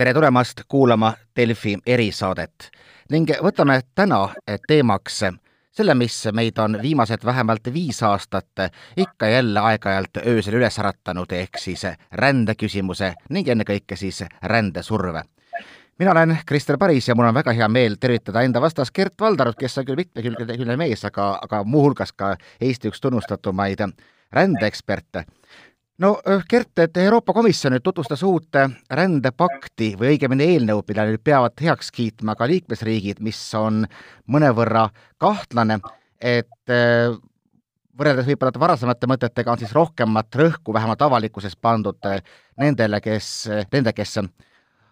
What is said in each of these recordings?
tere tulemast kuulama Delfi erisaadet ning võtame täna teemaks selle, mis meid on viimased vähemalt viis aastat ikka jälle aeg-ajalt öösel üles äratanud, ehk siis rändeküsimuse ning ennekõike siis rändesurve. mina olen Krister Paris ja mul on väga hea meel tervitada enda vastas Gert Valdarut, kes on küll mitmekülgne mees, aga, aga muuhulgas ka Eesti üks tunnustatumaid rändeeksperte no Gert, et Euroopa Komisjon nüüd tutvustas uut rändepakti või õigemini eelnõu, mille nüüd peavad heaks kiitma ka liikmesriigid, mis on mõnevõrra kahtlane, et võrreldes võib-olla varasemate mõtetega on siis rohkemat rõhku vähemalt avalikkuses pandud nendele, kes, nende, kes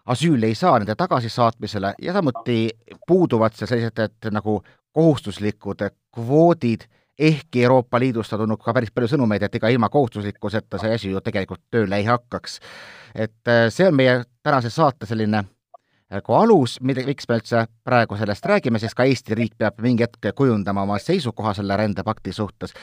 asüüli ei saa, nende tagasisaatmisele. Ja samuti puuduvad seal sellised, et nagu kohustuslikud kvoodid ehkki Euroopa Liidust on tulnud ka päris palju sõnumeid, et ega ilma kohustuslikkuseta see asi ju tegelikult tööle ei hakkaks. et äh, see on meie tänase saate selline nagu alus, mida, miks me üldse praegu sellest räägime, sest ka Eesti riik peab mingi hetk kujundama oma seisukoha selle rändepakti suhtes.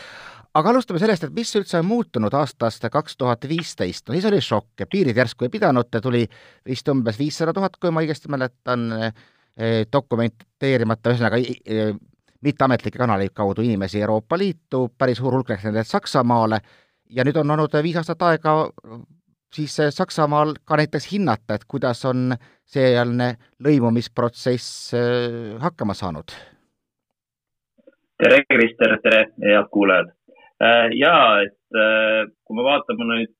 aga alustame sellest, et mis üldse on muutunud aastast kaks tuhat viisteist, no siis oli šokk piirid järsku ei pidanud, tuli vist umbes viissada tuhat, kui ma õigesti mäletan, äh, dokumenteerimata, ühesõnaga mitteametlike kanaleid kaudu inimesi Euroopa Liitu, päris suur hulk läks nendest Saksamaale ja nüüd on olnud viis aastat aega siis Saksamaal ka näiteks hinnata, et kuidas on sealne lõimumisprotsess äh, hakkama saanud? tere, Krister, tere, head kuulajad! Äh, jaa, et äh, kui me vaatame nüüd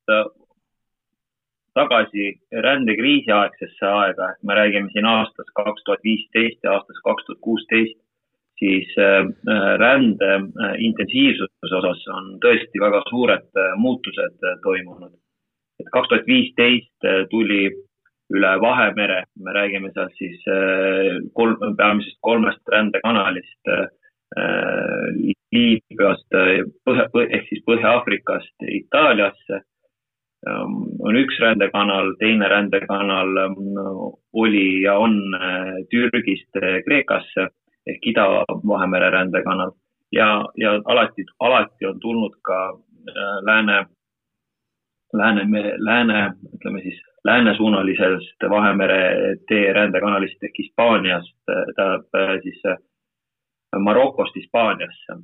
tagasi rändekriisi aegsesse aega, et me räägime siin aastast kaks tuhat viisteist ja aastast kaks tuhat kuusteist, siis äh, äh, rände äh, intensiivsuse osas on tõesti väga suured muutused toimunud. et kaks tuhat viisteist tuli üle Vahemere, me räägime seal siis kolm, peamiselt kolmest rändekanalist Liibüast, põhja, ehk siis Põhja-Aafrikast Itaaliasse. Ähm, on üks rändekanal, teine rändekanal oli ja on Türgist Kreekasse ehk Ida-Vahemere rändekanal. Ja, ja alati, alati on tulnud ka äh, lääne, lääne, lääne, ütleme siis läänesuunalisest Vahemere tee rändekanalist ehk Hispaaniast, äh, tähendab äh, siis Marokost Hispaaniasse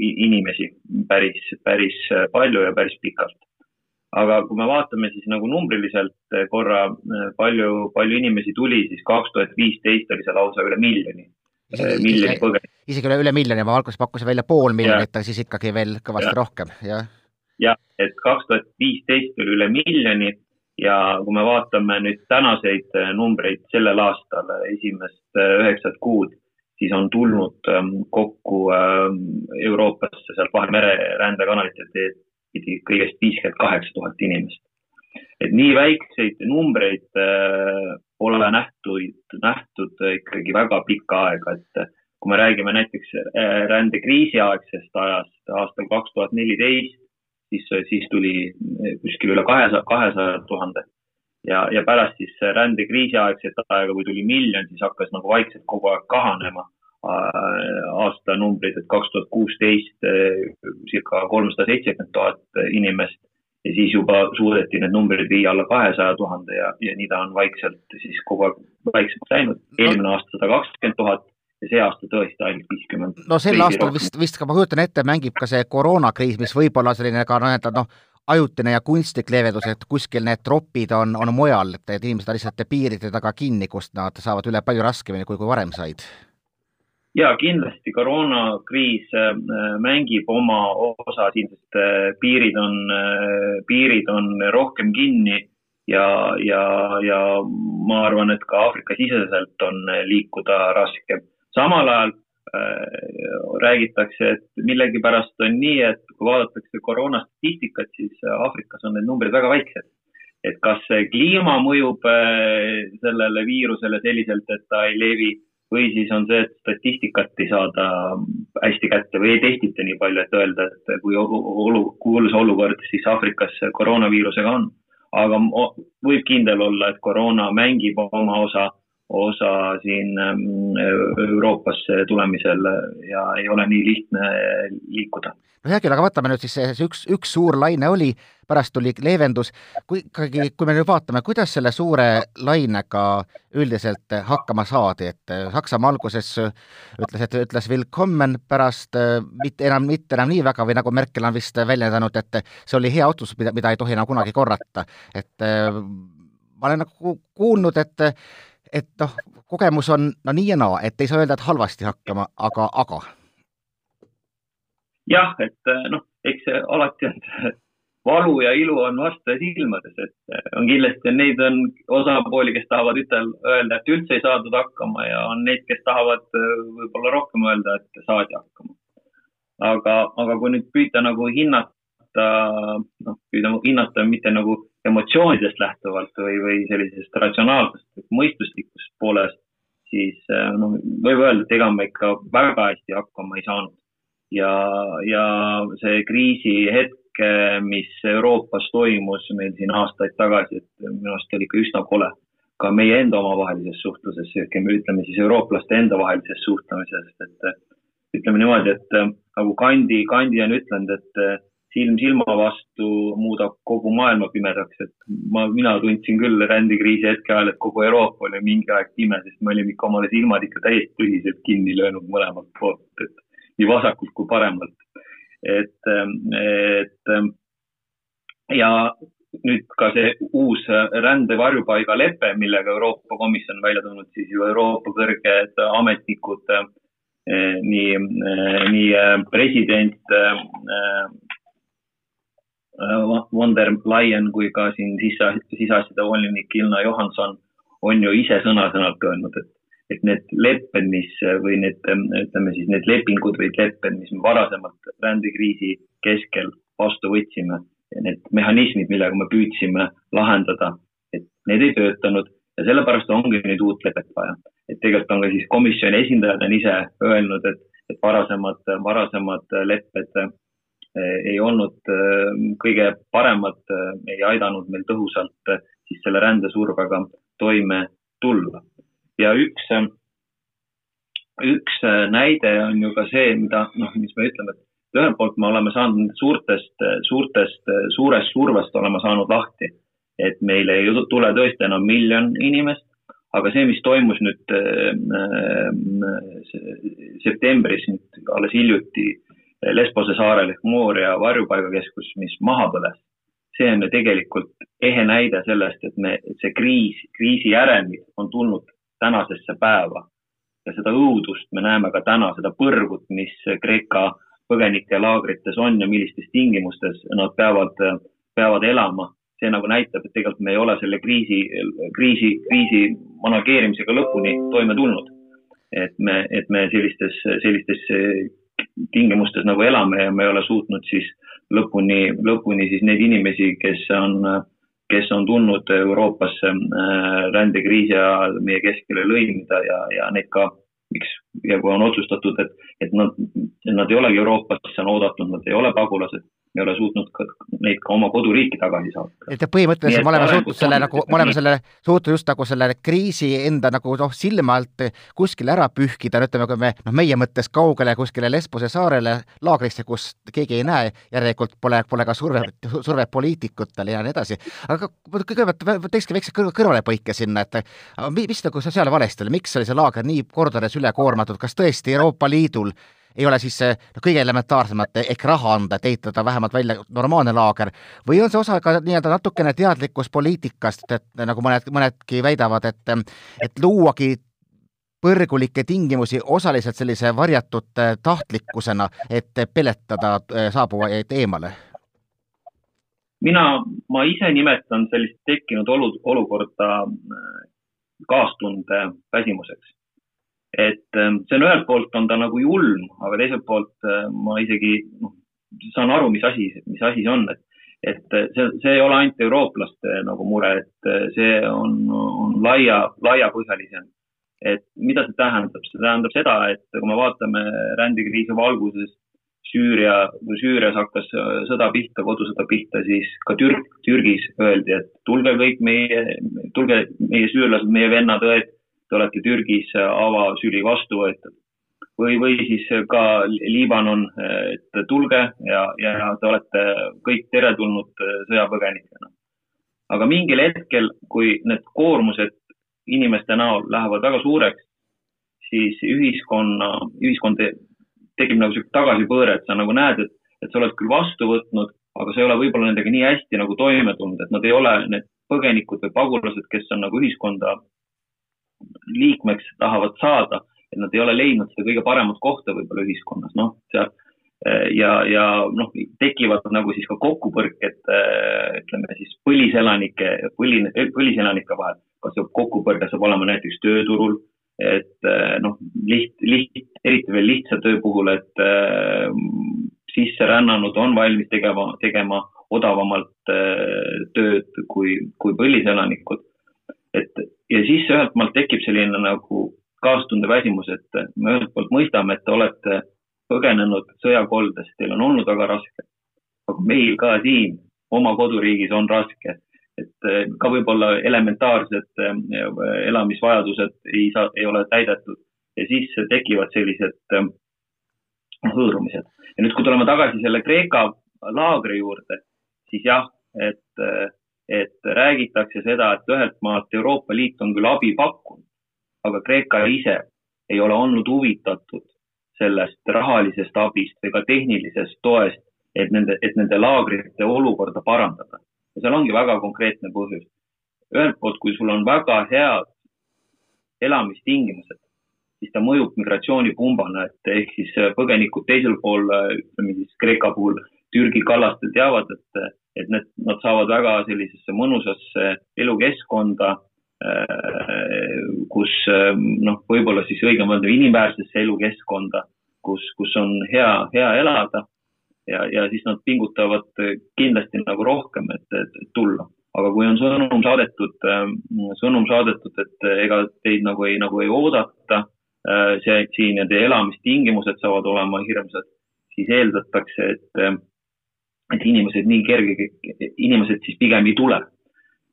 inimesi päris, päris palju ja päris pikalt aga kui me vaatame siis nagu numbriliselt eh, korra, eh, palju, palju inimesi tuli, siis kaks tuhat viisteist oli see lausa üle miljoni. Eh, miljoni põgenikku. isegi üle, üle miljoni, ma alguses pakkusin välja pool miljonit, aga siis ikkagi veel kõvasti ja. rohkem, jah. jah, et kaks tuhat viisteist oli üle miljoni ja kui me vaatame nüüd tänaseid numbreid sellel aastal, esimest üheksat kuud, siis on tulnud ehm, kokku ehm, Euroopasse sealt Vahemere rändekanalite teed pidi kõigest viiskümmend kaheksa tuhat inimest. et nii väikseid numbreid äh, pole nähtud, nähtud ikkagi väga pikka aega, et kui me räägime näiteks äh, rändekriisi aegsest ajast aastal kaks tuhat neliteist, siis, siis tuli kuskil üle kahesaja, kahesaja tuhande. Ja, ja pärast siis rändekriisi aegset aega, kui tuli miljon, siis hakkas nagu vaikselt kogu aeg kahanema. Äh, aastanumbrid, et kaks tuhat kuusteist äh, circa kolmsada seitsekümmend tuhat inimest ja siis juba suudeti need numbrid viia alla kahesaja tuhande ja, ja nii ta on vaikselt siis kogu aeg vaiksemaks läinud. eelmine aasta sada kakskümmend tuhat ja see aasta tõesti ainult viiskümmend. no sel aastal rohkem. vist, vist ka ma kujutan ette, mängib ka see koroonakriis, mis võib olla selline ka nii-öelda noh, ajutine ja kunstlik leevendus, et kuskil need tropid on, on mujal, et inimesed on lihtsalt piiride taga kinni, kust nad saavad üle palju raskemini, kui, kui varem said ja kindlasti koroonakriis äh, mängib oma osa siin, sest äh, piirid on, äh, piirid on rohkem kinni ja, ja, ja ma arvan, et ka Aafrika siseselt on liikuda raske. samal ajal räägitakse, et millegipärast on nii, et kui vaadatakse koroonastatistikat, siis Aafrikas on need numbrid väga väiksed. et kas kliima mõjub sellele viirusele selliselt, et ta ei levi või siis on see, et statistikat ei saada hästi kätte või ei testita nii palju, et öelda, et kui olu, kuulus olukord siis Aafrikas koroonaviirusega on. aga võib kindel olla, et koroona mängib oma osa, osa siin Euroopasse tulemisel ja ei ole nii lihtne liikuda no hea küll, aga võtame nüüd siis see üks, üks suur laine oli, pärast tuli leevendus, kui ikkagi, kui me nüüd vaatame, kuidas selle suure lainega üldiselt hakkama saadi, et Saksamaa alguses ütles, et ütles willkommen, pärast mitte enam, mitte enam nii väga või nagu Merkel on vist väljendanud, et see oli hea otsus, mida, mida ei tohi enam kunagi korrata. et ma olen nagu kuulnud, et et noh, kogemus on no nii ja naa, et ei saa öelda, et halvasti hakkama, aga, aga jah, et eh, noh, eks see alati on valu ja ilu on vastaja silmades, et eh, on kindlasti on neid on osapooli, kes tahavad ütel, öelda, et üldse ei saadud hakkama ja on neid, kes tahavad eh, võib-olla rohkem öelda, et saadi hakkama. aga, aga kui nüüd püüda nagu hinnata, noh, püüda hinnata mitte nagu emotsioonidest lähtuvalt või, või sellisest ratsionaalsest mõistuslikust poolest, siis noh, võib öelda, et ega me ikka väga hästi hakkama ei saanud. Ja, ja see kriisihetk, mis Euroopas toimus meil siin aastaid tagasi, et minu arust oli ikka üsna kole ka meie enda omavahelises suhtluses, ütleme siis eurooplaste enda vahelises suhtlemises, et ütleme niimoodi, et nagu Kandi, Kandi on ütlenud, et silm silma vastu muudab kogu maailma pimedaks, et ma, mina tundsin küll rändekriisi hetke ajal, et kogu Euroopa oli mingi aeg pime, sest me olime ikka omale silmad ikka täiesti tõsiselt kinni löönud mõlemalt poolt, et nii vasakult kui paremalt. et, et ja nüüd ka see uus rände varjupaigalepe, millega Euroopa Komisjon välja tulnud, siis ju Euroopa kõrged ametnikud, nii, nii president von der Leyen kui ka siin sise, siseasjade volinik Ilna Johanson on ju ise sõna-sõnalt öelnud, et et need lepped, mis või need, ütleme siis need lepingud või lepped, mis me varasemalt rändekriisi keskel vastu võtsime, need mehhanismid, millega me püüdsime lahendada, et need ei töötanud ja sellepärast ongi nüüd uut lepet vaja. et tegelikult on ka siis komisjoni esindajad on ise öelnud, et, et varasemad, varasemad lepped ei olnud eh, kõige paremad, eh, ei aidanud meil tõhusalt siis selle rändesurvega toime tulla. Ja üks, üks näide on ju ka see, mida noh, mis me ütleme, et ühelt poolt me oleme saanud suurtest, suurtest, suurest survest oleme saanud lahti, et meile ei tule tõesti enam miljon inimest, aga see, mis toimus nüüd äh, septembris nüüd alles hiljuti Lesbose saarel ehk Mooria varjupaigakeskus, mis maha põles, see on ju tegelikult ehe näide sellest, et me, see kriis, kriisi järelmid on tulnud tänasesse päeva. ja seda õudust me näeme ka täna, seda põrgut, mis Kreeka põgenikelaagrites on ja millistes tingimustes nad peavad, peavad elama. see nagu näitab, et tegelikult me ei ole selle kriisi, kriisi, kriisi manageerimisega lõpuni toime tulnud. et me, et me sellistes, sellistes tingimustes nagu elame ja me ei ole suutnud siis lõpuni, lõpuni siis neid inimesi, kes on kes on tulnud Euroopasse äh, rändekriisi ajal meie keskele lõimida ja, ja neid ka, miks, ja kui on otsustatud, et, et nad, nad ei olegi Euroopasse on oodatud, nad ei ole pagulased me ei ole suutnud ka neid ka oma koduriiki tagasi saata. et põhimõtteliselt me oleme suutnud selle nagu, me oleme selle suutnud just nagu selle kriisi enda nagu noh, silme alt kuskile ära pühkida, no ütleme, kui me noh, meie mõttes kaugele kuskile Lesbose saarele laagrisse, kus keegi ei näe, järelikult pole, pole ka survet, survet poliitikutele ja nii edasi. aga kõigepealt teekski väikse kõr kõrvalepõike sinna, et mis nagu seal valesti oli, miks oli see laager nii kordades ülekoormatud, kas tõesti Euroopa Liidul ei ole siis noh, kõige elementaarsemat ehk raha anda, et ehitada vähemalt välja normaalne laager, või on see osa ka nii-öelda natukene teadlikust poliitikast, et nagu mõned, mõnedki väidavad, et, et luuagi põrgulikke tingimusi osaliselt sellise varjatud eh, tahtlikkusena, et peletada eh, saabuvaid eemale? mina, ma ise nimetan sellist tekkinud olu, olukorda eh, kaastunde väsimuseks et ähm, see on ühelt poolt on ta nagu julm, aga teiselt poolt äh, ma isegi noh, saan aru, mis asi, mis asi see on, et, et äh, see, see ei ole ainult eurooplaste nagu mure, et äh, see on, on laia, laiapõhjalisem. et mida see tähendab, see tähendab seda, et kui me vaatame rändekriisi valguses Süüria, kui Süürias hakkas sõda pihta, kodusõda pihta, siis ka Türk, Türgis öeldi, et tulge kõik meie, tulge meie süürlased, meie vennad-õed te olete Türgis avasüli vastu võetud. või, või siis ka Liibanon, et tulge ja, ja te olete kõik teretulnud sõjapõgenikena. aga mingil hetkel, kui need koormused inimeste näol lähevad väga suureks, siis ühiskonna, ühiskond tekib nagu sihuke tagasipõõre, et sa nagu näed, et, et sa oled küll vastu võtnud, aga sa ei ole võib-olla nendega nii hästi nagu toime tulnud, et nad ei ole need põgenikud või pagulased, kes on nagu ühiskonda liikmeks tahavad saada, et nad ei ole leidnud seda kõige paremat kohta võib-olla ühiskonnas, noh, seal ja, ja noh, tekivad nagu siis ka kokkupõrked, ütleme siis põliselanike, põli, põliselanike vahel. kas see kokkupõrge saab olema näiteks tööturul, et noh, liht, liht, eriti veel lihtsa töö puhul, et sisserännanud on valmis tegema, tegema odavamalt tööd kui, kui põliselanikud. Et ja siis ühelt maalt tekib selline nagu kaastunde väsimus, et me ühelt poolt mõistame, et te olete põgenenud sõjakoldest, teil on olnud väga raske. aga meil ka siin oma koduriigis on raske, et äh, ka võib-olla elementaarsed äh, elamisvajadused ei saa, ei ole täidetud ja siis tekivad sellised hõõrumised. ja nüüd, kui tuleme tagasi selle Kreeka laagri juurde, siis jah, et, et räägitakse seda, et ühelt maalt Euroopa Liit on küll abi pakkunud, aga Kreeka ise ei ole olnud huvitatud sellest rahalisest abist või ka tehnilisest toest, et nende, et nende laagrite olukorda parandada. ja seal ongi väga konkreetne põhjus. ühelt poolt, kui sul on väga head elamistingimused, siis ta mõjub migratsioonipumbana, et ehk siis põgenikud teisel pool, ütleme siis Kreeka puhul Türgi kallastel teavad, et, et need, nad saavad väga sellisesse mõnusasse elukeskkonda, kus noh, võib-olla siis õigem öelda inimväärsesse elukeskkonda, kus, kus on hea, hea elada ja, ja siis nad pingutavad kindlasti nagu rohkem, et, et, et tulla. aga kui on sõnum saadetud, sõnum saadetud, et ega teid nagu ei, nagu ei oodata, see siin ja teie elamistingimused saavad olema hirmsad, siis eeldatakse, et et inimesed nii kerge, inimesed siis pigem ei tule.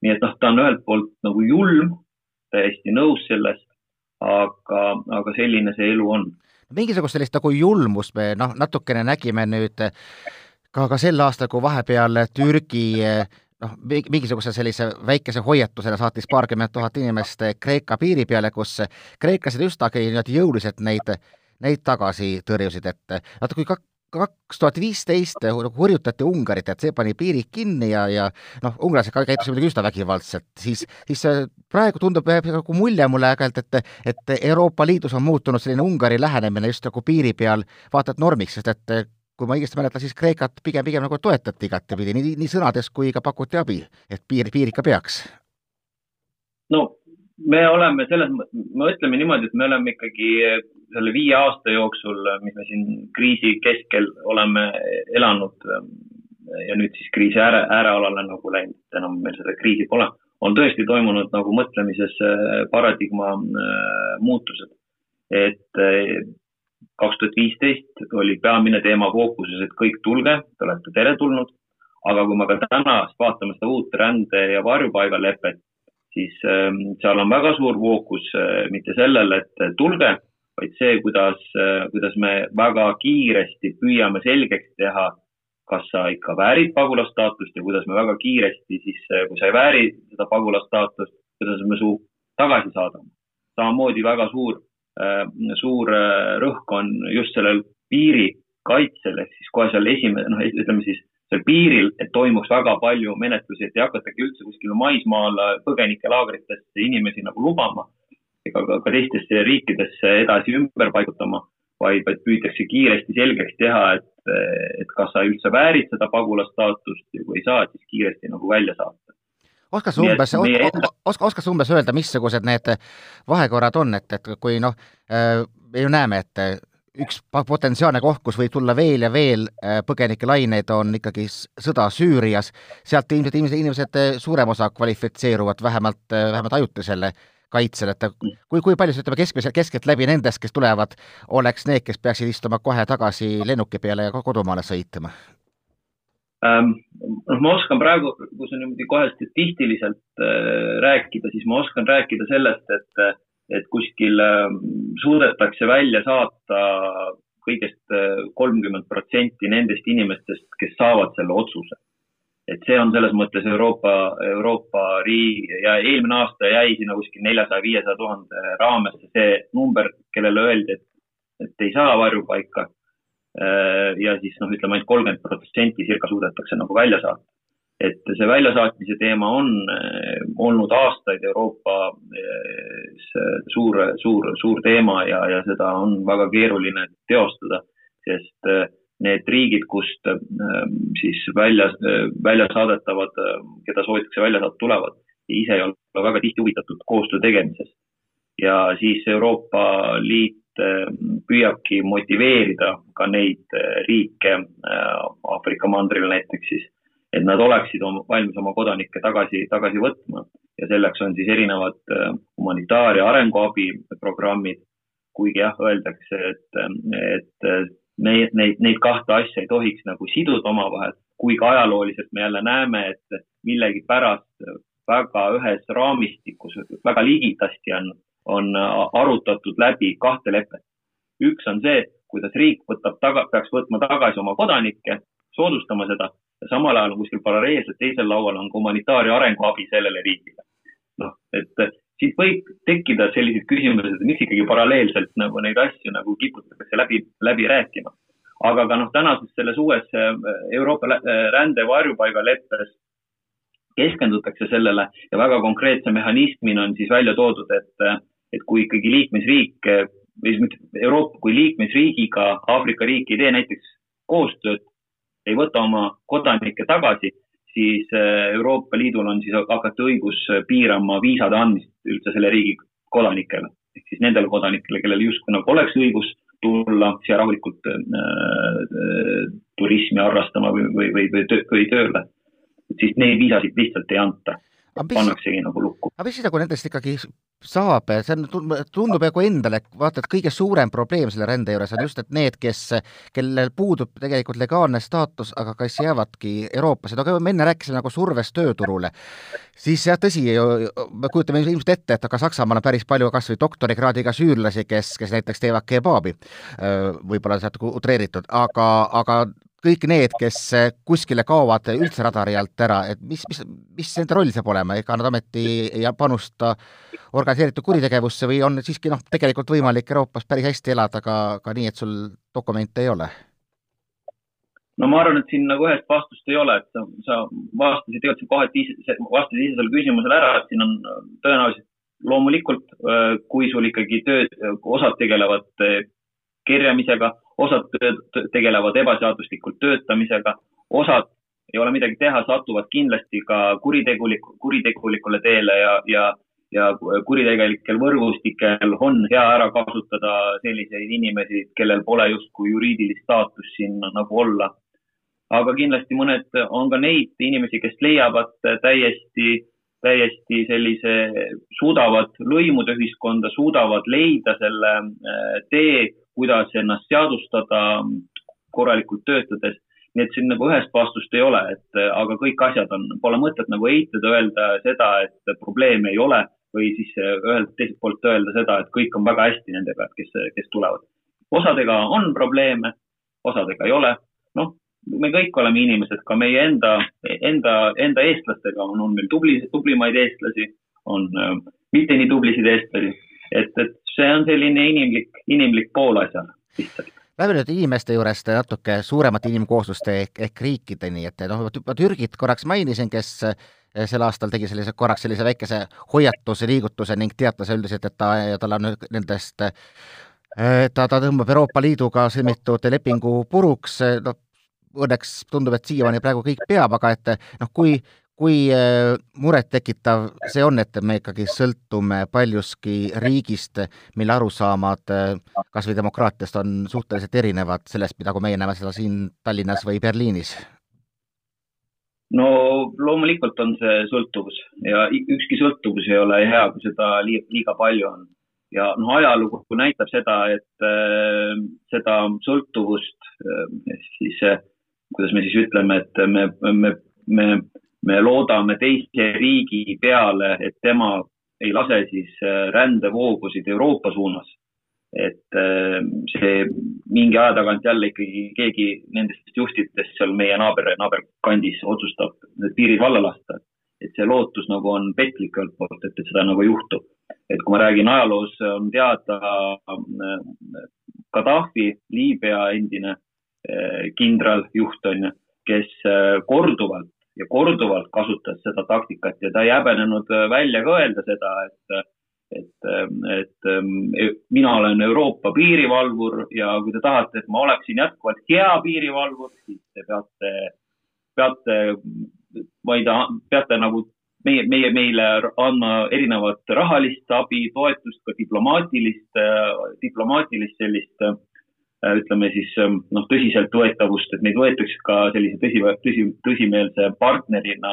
nii et noh, ta on ühelt poolt nagu julm, täiesti nõus sellest, aga, aga selline see elu on. mingisugust sellist nagu julmust me noh, natukene nägime nüüd ka, ka sel aastal, kui vahepeal Türgi noh, mingisuguse sellise väikese hoiatusena saatis paarkümmend tuhat inimest Kreeka piiri peale, kus kreeklased üsnagi niimoodi jõuliselt neid, neid tagasi tõrjusid, et vaata, kui kak-, kaks tuhat viisteist hurjutati Ungarit, et see pani piirid kinni ja, ja noh, ungarlased ka käitusid muidugi üsna vägivaldselt, siis, siis praegu tundub, jääb nagu mulje mulle aeg-ajalt, et, et Euroopa Liidus on muutunud selline Ungari lähenemine just nagu piiri peal vaata et normiks, sest et kui ma õigesti mäletan, siis Kreekat pigem, pigem nagu toetati igatepidi, nii, nii sõnades kui ka pakuti abi, et piir, piir ikka peaks. no me oleme selles, me ütleme niimoodi, et me oleme ikkagi selle viie aasta jooksul, mis me siin kriisi keskel oleme elanud ja nüüd siis kriisi ääre, äärealale nagu läinud, enam meil seda kriisi pole, on tõesti toimunud nagu mõtlemises paradigma äh, muutused. et äh, kaks tuhat viisteist oli peamine teema fookuses, et kõik tulge, te olete teretulnud. aga kui me ka täna vaatame seda uut rände ja varjupaigalepet, siis seal on väga suur fookus äh, mitte sellele, et tulge, vaid see, kuidas, äh, kuidas me väga kiiresti püüame selgeks teha, kas sa ikka väärid pagulasstaatust ja kuidas me väga kiiresti siis, äh, kui sa ei vääri seda pagulasstaatust, kuidas me su tagasi saadame. samamoodi väga suur, suur rõhk on just sellel piirikaitsel ehk siis kohe seal esimene, noh, ütleme siis seal piiril, et toimuks väga palju menetlusi, et ei hakatagi üldse kuskil maismaal põgenikelaagritesse inimesi nagu lubama ega ka, ka teistesse riikidesse edasi ümber paigutama, vaid, vaid püütakse kiiresti selgeks teha, et, et kas sa üldse väärid seda pagulasstaatust ja kui ei saa, siis kiiresti nagu välja saata. Oskad sa umbes, oska, oskad sa umbes öelda, missugused need vahekorrad on, et, et kui noh, äh, me ju näeme, et üks potentsiaalne koht, kus võib tulla veel ja veel äh, põgenikelaineid, on ikkagi sõda Süürias, sealt ilmselt inimesed, inimesed, suurem osa kvalifitseeruvad vähemalt, äh, vähemalt ajutisele kaitsele, et kui, kui palju, ütleme keskmiselt, keskeltläbi nendest, kes tulevad, oleks need, kes peaksid istuma kohe tagasi lennuki peale ja kodumaale sõitma ähm,? noh, ma oskan praegu, kui sa niimoodi kohe statistiliselt äh, rääkida, siis ma oskan rääkida sellest, et et kuskil suudetakse välja saata kõigest kolmkümmend protsenti nendest inimestest, kes saavad selle otsuse et see on selles mõttes Euroopa, Euroopa riigi ja eelmine aasta jäi sinna kuskil neljasaja, viiesaja tuhande raamesse see number, kellele öeldi, et, et ei saa varjupaika. Äh, ja siis noh, ütleme ainult kolmkümmend protsenti circa suudetakse nagu välja saata. et see väljasaatmise teema on äh, olnud aastaid Euroopa äh, suur, suur, suur teema ja, ja seda on väga keeruline teostada, need riigid, kust ähm, siis välja, äh, välja saadetavad, äh, keda soovitakse välja saata, tulevad, ise ei ole väga tihti huvitatud koostöö tegemisest. ja siis Euroopa Liit äh, püüabki motiveerida ka neid riike Aafrika mandril näiteks siis, et nad oleksid oma, valmis oma kodanikke tagasi, tagasi võtma. Ja selleks on siis erinevad humanitaar- ja arenguabiprogrammid, kuigi jah, öeldakse, et, et neid, neid, neid kahte asja ei tohiks nagu siduda omavahel, kuigi ajalooliselt me jälle näeme, et millegipärast väga ühes raamistikus väga ligidasti on, on arutatud läbi kahte lepet. üks on see, kuidas riik võtab taga, peaks võtma tagasi oma kodanikke, soodustama seda ja samal ajal kuskil paralleelselt teisel laual on humanitaar- ja arenguabi sellele riigile. noh, et siit võib tekkida sellised küsimused, et miks ikkagi paralleelselt nagu neid asju nagu kiputatakse läbi, läbi rääkima. aga ka noh, tänases selles uues äh, Euroopa äh, rände varjupaigaleppes keskendutakse sellele ja väga konkreetse mehhanismina on siis välja toodud, et, et kui ikkagi liikmesriik või mitte Euroopa kui liikmesriigiga Aafrika riik ei tee näiteks koostööd, ei võta oma kodanikke tagasi, siis äh, Euroopa Liidul on siis hakata õigus piirama viisade andmist üldse selle riigi kodanikele. ehk siis nendele kodanikele, kellel justkui nagu oleks õigus tulla siia rahulikult äh, äh, turismi harrastama või, või, või, või, töö, või tööle. siis neid viisasid lihtsalt ei anta pannaksegi nagu lukku. aga mis nagu nendest ikkagi saab, see on, tundub nagu endale, vaata, et kõige suurem probleem selle rände juures on just, et need, kes, kellel puudub tegelikult legaalne staatus, aga kes jäävadki Euroopasse, no me enne rääkisime nagu survest tööturule, siis jah, tõsi, me kujutame ilmselt ette, et aga Saksamaal on päris palju kas või doktorikraadiga süürlasi, kes, kes näiteks teevad kebaabi, võib-olla sealt utreeritud, aga, aga kõik need, kes kuskile kaovad üldse radari alt ära, et mis, mis, mis nende roll saab olema, ega nad ometi ei panusta organiseeritud kuritegevusse või on siiski noh, tegelikult võimalik Euroopas päris hästi elada ka, ka nii, et sul dokumente ei ole? no ma arvan, et siin nagu ühest vastust ei ole, et sa, sa vastasid tegelikult kohati ise, vastasid ise sellele küsimusele ära, et siin on tõenäoliselt loomulikult, kui sul ikkagi töö, osad tegelevad kerjamisega, osad tegelevad ebaseaduslikult töötamisega, osad ei ole midagi teha, satuvad kindlasti ka kuritegulik, kuritegulikule teele ja, ja, ja kuritegelikel võrgustikel on hea ära kasutada selliseid inimesi, kellel pole justkui juriidilist staatust siin nagu olla. aga kindlasti mõned, on ka neid inimesi, kes leiavad täiesti, täiesti sellise, suudavad lõimuda ühiskonda, suudavad leida selle äh, tee kuidas ennast seadustada korralikult töötades. nii et siin nagu ühest vastust ei ole, et aga kõik asjad on, pole mõtet nagu eitada, öelda seda, et probleeme ei ole või siis ühelt teiselt poolt öelda seda, et kõik on väga hästi nendega, kes, kes tulevad. osadega on probleeme, osadega ei ole. noh, me kõik oleme inimesed, ka meie enda, enda, enda eestlastega on, on meil tubli, tublimaid eestlasi, on äh, mitte nii tublisid eestlasi, et, et see on selline inimlik, inimlik pool asjal lihtsalt. Lähme nüüd inimeste juurest natuke suuremate inimkoosluste ehk, ehk riikideni, et noh, ma Türgit korraks mainisin, kes eh, sel aastal tegi sellise korraks sellise väikese hoiatuse, liigutuse ning teatas üldiselt, et ta, tal on nendest eh, ta, ta tõmbab Euroopa Liiduga sõlmitud lepingu puruks, noh, õnneks tundub, et siiamaani praegu kõik peab, aga et noh, kui kui äh, murettekitav see on, et me ikkagi sõltume paljuski riigist, mille arusaamad äh, kas või demokraatiast on suhteliselt erinevad sellest, mida, kui meie näeme seda siin Tallinnas või Berliinis? no loomulikult on see sõltuvus ja ükski sõltuvus ei ole hea, kui seda liiga palju on. ja noh, ajalugu näitab seda, et äh, seda sõltuvust äh, siis äh, kuidas me siis ütleme, et me, me, me me loodame teise riigi peale, et tema ei lase siis rändevoogusid Euroopa suunas et äh, see mingi aja tagant jälle ikkagi keegi nendest juhtidest seal meie naaber, naaberkandis otsustab need piirid valla lasta. et see lootus nagu on petlik ühelt poolt, et, et seda nagu ei juhtu. et kui ma räägin ajaloos, on teada äh, Gaddafi, Liibüa endine äh, kindraljuht on ju, kes korduvalt ja korduvalt kasutas seda taktikat ja ta ei häbenenud välja ka öelda seda, et et, et e, mina olen Euroopa piirivalvur ja kui te tahate, et ma oleksin jätkuvalt hea piirivalvur, siis te peate, peate, ma ei tea, peate nagu meie, meie, meile andma erinevat rahalist abi, toetust, ka diplomaatilist, diplomaatilist sellist ütleme siis noh, tõsiseltvõetavust, et meid võetakse ka sellise tõsi, tõsi, tõsimeelse partnerina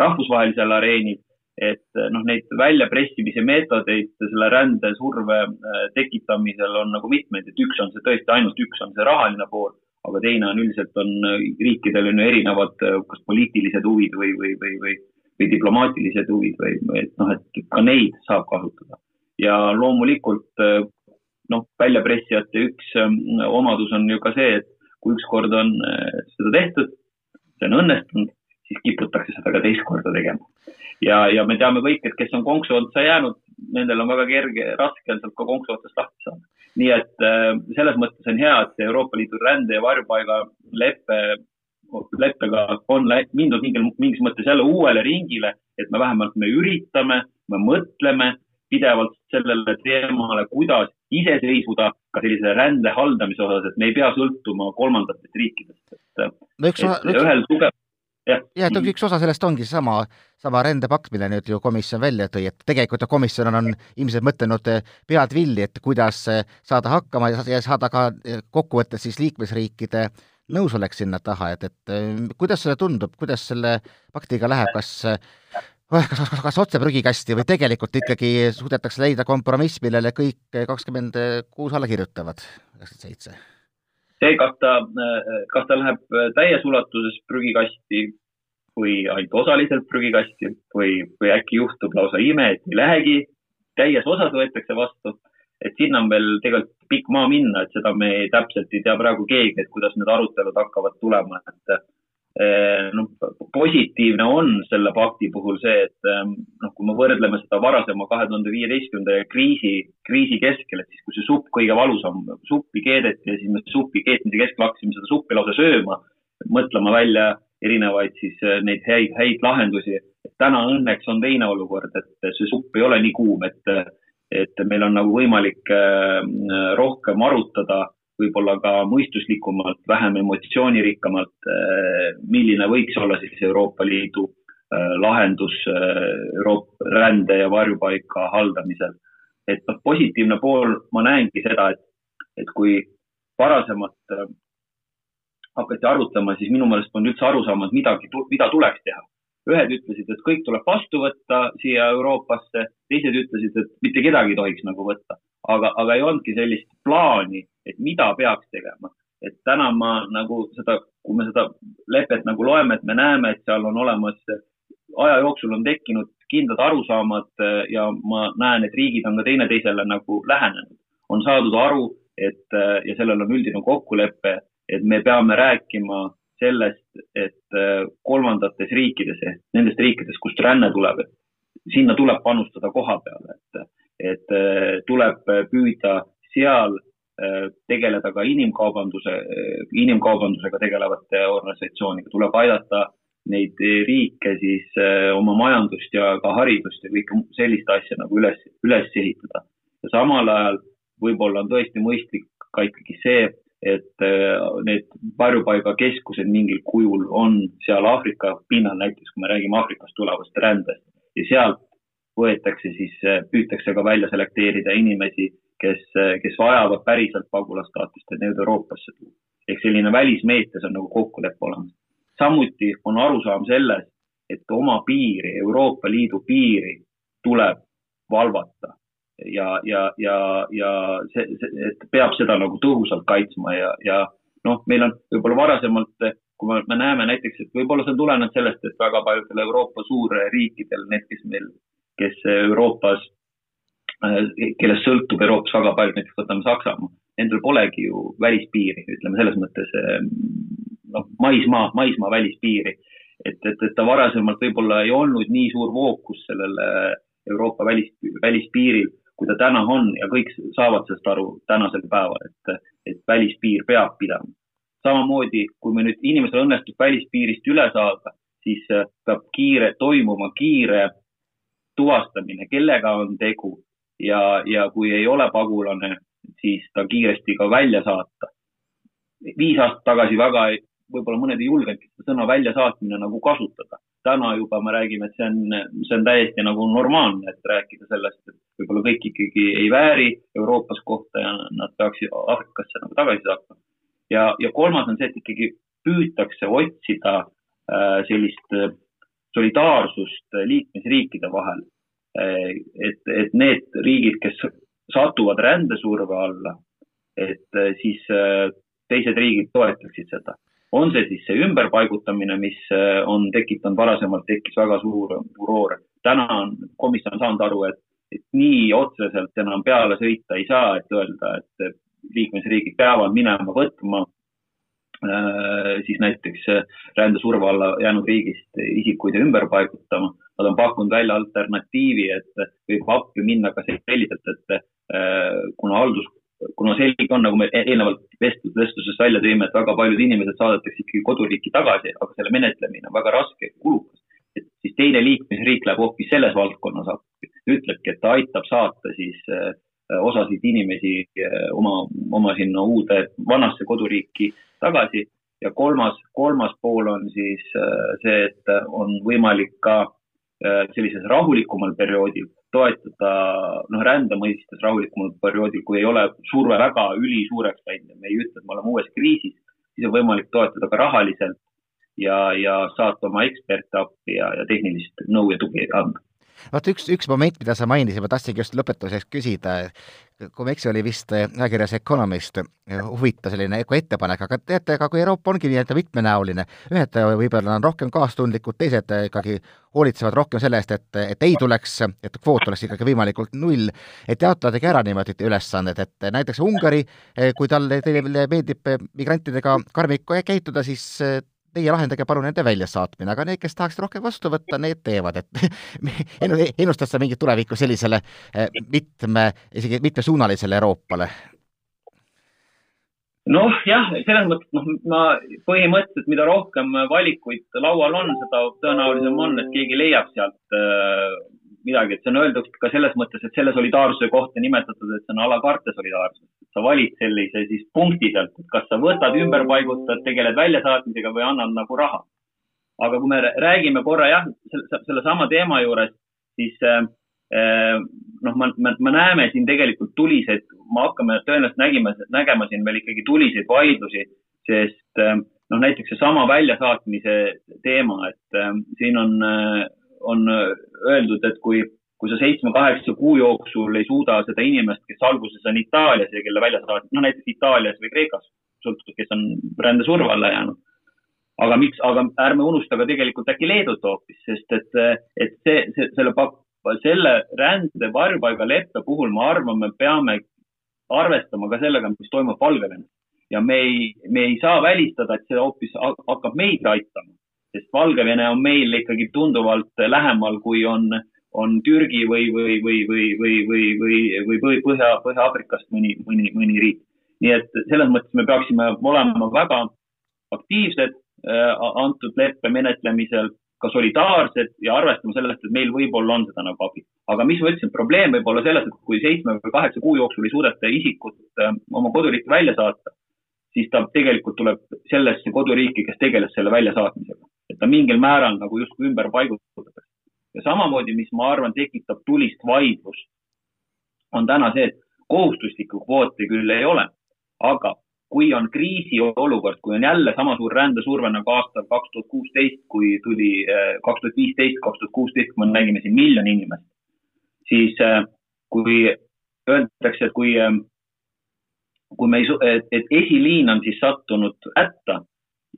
rahvusvahelisel areenil et eh, noh, neid väljapressimise meetodeid selle rändesurve eh, tekitamisel on nagu mitmeid, et üks on see tõesti ainult üks on see rahaline pool, aga teine on üldiselt on riikidel on ju erinevad kas poliitilised huvid või, või, või, või, või diplomaatilised huvid või, või et noh, et ka neid saab kasutada. ja loomulikult noh, väljapressijate üks omadus on ju ka see, et kui ükskord on seda tehtud, see on õnnestunud, siis kiputakse seda ka teist korda tegema ja, ja me teame kõik, et kes on konksu otsa jäänud, nendel on väga kerge, raske on sealt ka konksu otsast lahti saada. nii et äh, selles mõttes on hea, et see Euroopa Liidu rände ja varjupaiga leppe, leppega on mindud mingil, mingis mõttes jälle uuele ringile, et me vähemalt me üritame, me mõtleme pidevalt sellele teemale, kuidas iseseisvuda ka sellise rände haldamise osas, et me ei pea sõltuma kolmandatest riikidest, et no üks, üks... ühel tugev jah, et üks osa sellest ongi seesama, sama rändepakt, mille nüüd ju komisjon välja tõi, et tegelikult komisjon on, on ilmselt mõtelnud eh, pead villi, et kuidas eh, saada hakkama ja saada ka eh, kokkuvõttes siis liikmesriikide nõusolek sinna taha, et, et kuidas sulle tundub, kuidas selle paktiga läheb, kas kas, kas, kas otse prügikasti või tegelikult ikkagi suudetakse leida kompromiss, millele kõik kakskümmend kuus alla kirjutavad, üheksakümmend seitse? see, kas ta, kas ta läheb täies ulatuses prügikasti või ainult osaliselt prügikasti või, või äkki juhtub lausa ime, et ei lähegi, täies osas võetakse vastu. et sinna on veel tegelikult pikk maa minna, et seda me täpselt ei tea praegu keegi, et kuidas need arutelud hakkavad tulema, et eh, noh, positiivne on selle pakti puhul see, et eh, noh, kui me võrdleme seda varasema kahe tuhande viieteistkümnenda kriisi, kriisi keskel, et siis, kui see supp kõige valusam, suppi keedeti ja siis me supi keetmise keskel hakkasime seda suppi lausa sööma, mõtlema välja erinevaid siis äh, neid häid, häid lahendusi. täna õnneks on teine olukord, et see supp ei ole nii kuum, et, et meil on nagu võimalik äh, rohkem arutada, võib-olla ka mõistuslikumalt, vähem emotsioonirikkamalt, äh, milline võiks olla siis Euroopa Liidu lahendus Euroopa rände ja varjupaika haldamisel. et noh, positiivne pool, ma näengi seda, et, et kui varasemalt hakati arutama, siis minu meelest polnud üldse aru saama, et midagi, mida tuleks teha. ühed ütlesid, et kõik tuleb vastu võtta siia Euroopasse, teised ütlesid, et mitte kedagi ei tohiks nagu võtta. Aga, aga ei olnudki sellist plaani, et mida peaks tegema. et täna ma nagu seda, kui me seda lepet nagu loeme, et me näeme, et seal on olemas, aja jooksul on tekkinud kindlad arusaamad ja ma näen, et riigid on ka teineteisele nagu lähenenud. on saadud aru, et ja sellel on üldine kokkulepe, et me peame rääkima sellest, et äh, kolmandates riikides ehk nendest riikidest, kust ränne tuleb, sinna tuleb panustada koha peal, et, et äh, tuleb püüda seal äh, tegeleda ka inimkaubanduse, inimkaubandusega tegelevate organisatsiooniga, tuleb aidata neid riike siis oma majandust ja ka haridust ja kõike sellist asja nagu üles, üles ehitada. ja samal ajal võib-olla on tõesti mõistlik ka ikkagi see, et äh, need varjupaigakeskused mingil kujul on seal Aafrika pinnal, näiteks kui me räägime Aafrikast tulevast rändest ja sealt võetakse siis, äh, püütakse ka välja selekteerida inimesi, kes, äh, kes vajavad päriselt pagulasstaatust, et need Euroopasse tuua. ehk selline välismeetes on nagu kokkulepe olemas. samuti on arusaam selles, et oma piiri, Euroopa Liidu piiri tuleb valvata ja, ja, ja, ja see, see, et peab seda nagu tõhusalt kaitsma ja, ja noh, meil on võib-olla varasemalt, kui me, me näeme näiteks, et võib-olla see on tulenenud sellest, et väga paljudel Euroopa suurriikidel, need, kes meil kes Euroopas, kellest sõltub Euroopas väga palju, näiteks võtame Saksamaa, nendel polegi ju välispiiri, ütleme selles mõttes noh, maismaa, maismaa välispiiri. et, et, et ta varasemalt võib-olla ei olnud nii suur fookus sellele Euroopa välis, välispiiril, kui ta täna on ja kõik saavad sellest aru tänasel päeval, et, et välispiir peab pidama. samamoodi, kui me nüüd, inimesel õnnestub välispiirist üle saada, siis peab kiire, toimuma kiire tuvastamine, kellega on tegu ja, ja kui ei ole pagulane, siis ta kiiresti ka välja saata. viis aastat tagasi väga võib-olla mõned ei julgenudki seda sõna väljasaatmine nagu kasutada. täna juba me räägime, et see on, see on täiesti nagu normaalne, et rääkida sellest, et võib-olla kõik ikkagi ei vääri Euroopas kohta ja nad peaksid Aafrikasse nagu tagasi saatma. ja, ja kolmas on see, et ikkagi püütakse otsida äh, sellist solidaarsust liikmesriikide vahel. Äh, et, et need riigid, kes satuvad rändesurve alla, et siis teised riigid toetaksid seda on see siis see ümberpaigutamine, mis äh, on tekitanud varasemalt, tekkis väga suur furoor. täna on komisjon saanud aru, et, et nii otseselt enam peale sõita ei saa, et öelda, et liikmesriigid peavad minema võtma äh, siis näiteks äh, rändesurve alla jäänud riigist isikuid ümber paigutama. Nad on pakkunud välja alternatiivi, et võib appi minna ka selliselt, et kuna haldus kuna selge on, nagu me e-, eelnevalt vestlus, vestluses välja tõime, et väga paljud inimesed saadetakse ikkagi koduriiki tagasi, aga selle menetlemine on väga raske ja kulukas. et siis teine liikmesriik läheb hoopis selles valdkonnas appi, ütlebki, et ta aitab saata siis äh, osasid inimesi äh, oma, oma sinna uude, vanasse koduriiki tagasi. Ja kolmas, kolmas pool on siis äh, see, et on võimalik ka sellises rahulikumal perioodil toetada noh, rände mõistes rahulikumal perioodil, kui ei ole surve väga ülisuureks läinud ja me ei ütle, et me oleme uues kriisis, siis on võimalik toetada ka rahaliselt ja, ja saata oma eksperte appi ja, ja tehnilist nõu ja tugi anda vot üks, üks moment, mida sa mainisid, ma tahtsingi just lõpetuseks küsida, kui ma ei eksi, oli vist ajakirjas Economist huvitav selline ettepanek, aga teate, aga kui Euroopa ongi nii-öelda mitmenäoline, ühed võib-olla on rohkem kaastundlikud, teised ikkagi hoolitsevad rohkem selle eest, et, et ei tuleks, et kvoot oleks ikkagi võimalikult null, et jaotadagi ära niimoodi ülesanded, et näiteks Ungari, kui talle, teile meeldib migrantidega karmik käituda, siis teie lahendage palun nende väljasaatmine, aga need, kes tahaksid rohkem vastu võtta, need teevad, et ennustad sa mingit tulevikku sellisele eh, mitme, isegi mitmesuunalisele Euroopale? noh, jah, selles mõttes, noh, ma põhimõtteliselt, mida rohkem valikuid laual on, seda tõenäolisem on, et keegi leiab sealt äh, midagi, et see on öeldud ka selles mõttes, et selle solidaarsuse kohta nimetatud, et see on a la carte solidaarsus. sa valid sellise siis punkti sealt, et kas sa võtad, ümber paigutad, tegeled väljasaatmisega või annad nagu raha. aga kui me räägime korra jah, sellesama teema juures, siis äh, noh, me, me, me näeme siin tegelikult tuliseid, me hakkame tõenäoliselt nägima, nägema siin veel ikkagi tuliseid vaidlusi, sest äh, noh, näiteks seesama väljasaatmise teema, et äh, siin on äh, on äh, öeldud, et kui, kui sa seitsme-kaheksa kuu jooksul ei suuda seda inimest, kes alguses on Itaalias ja kelle välja saad, no näiteks Itaalias või Kreekas, sõltub, kes on rändesurve alla jäänud. aga miks, aga ärme unusta ka tegelikult äkki Leedut hoopis, sest et, et see, see, selle, selle rände varjupaigaleppe puhul ma arvan, me peame arvestama ka sellega, mis toimub Valgevenes ja me ei, me ei saa välistada, et see hoopis hakkab meid aitama sest Valgevene on meil ikkagi tunduvalt lähemal, kui on, on Türgi või, või, või, või, või, või, või, või Põhja, Põhja-Aafrikast mõni, mõni, mõni riik. nii et selles mõttes me peaksime olema väga aktiivsed äh, antud leppe menetlemisel, ka solidaarsed ja arvestama sellest, et meil võib-olla on seda nagu abi. aga mis ma ütlesin, probleem võib olla selles, et kui seitsme või kaheksa kuu jooksul ei suudeta isikut äh, oma koduriiki välja saata, siis ta tegelikult tuleb sellesse koduriiki, kes tegeles selle väljasaatmisega et ta mingil määral nagu justkui ümber paigutatakse. ja samamoodi, mis ma arvan, tekitab tulist vaidlust, on täna see, et kohustuslikku kvooti küll ei ole, aga kui on kriisiolukord, kui on jälle sama suur rändesurve nagu aastal kaks tuhat kuusteist, kui tuli eh, kaks tuhat viisteist, kaks tuhat kuusteist, kui me nägime siin miljon inimest, siis eh, kui öeldakse, et kui, eh, kui me ei, et, et esiliin on siis sattunud hätta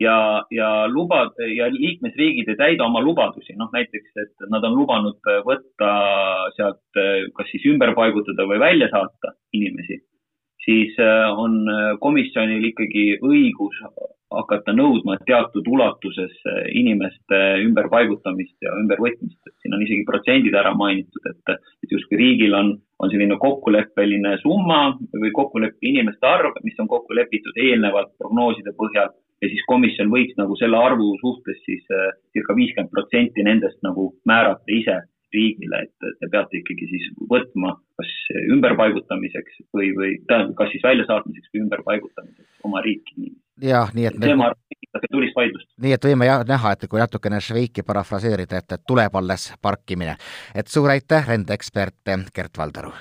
ja, ja luba ja liikmesriigid ei täida oma lubadusi, noh näiteks, et nad on lubanud võtta sealt kas siis ümber paigutada või välja saata inimesi, siis on komisjonil ikkagi õigus hakata nõudma teatud ulatuses inimeste ümberpaigutamist ja ümbervõtmist, et siin on isegi protsendid ära mainitud, et, et justkui riigil on, on selline kokkuleppeline summa või kokkuleppe inimeste arv, mis on kokku lepitud eelnevalt prognooside põhjal ja siis komisjon võiks nagu selle arvu suhtes siis äh, circa viiskümmend protsenti nendest nagu määrata ise riigile, et te peate ikkagi siis võtma kas ümberpaigutamiseks või, või tähendab, kas siis väljasaatmiseks või ümberpaigutamiseks oma riiki. jah, nii et see, ma arvan, tekitab tulist vaidlust. nii et võime jah näha, et kui natukene Šveiki parafraseerida, et tuleb alles parkimine. et suur aitäh, rendeekspert Gert Valdaru!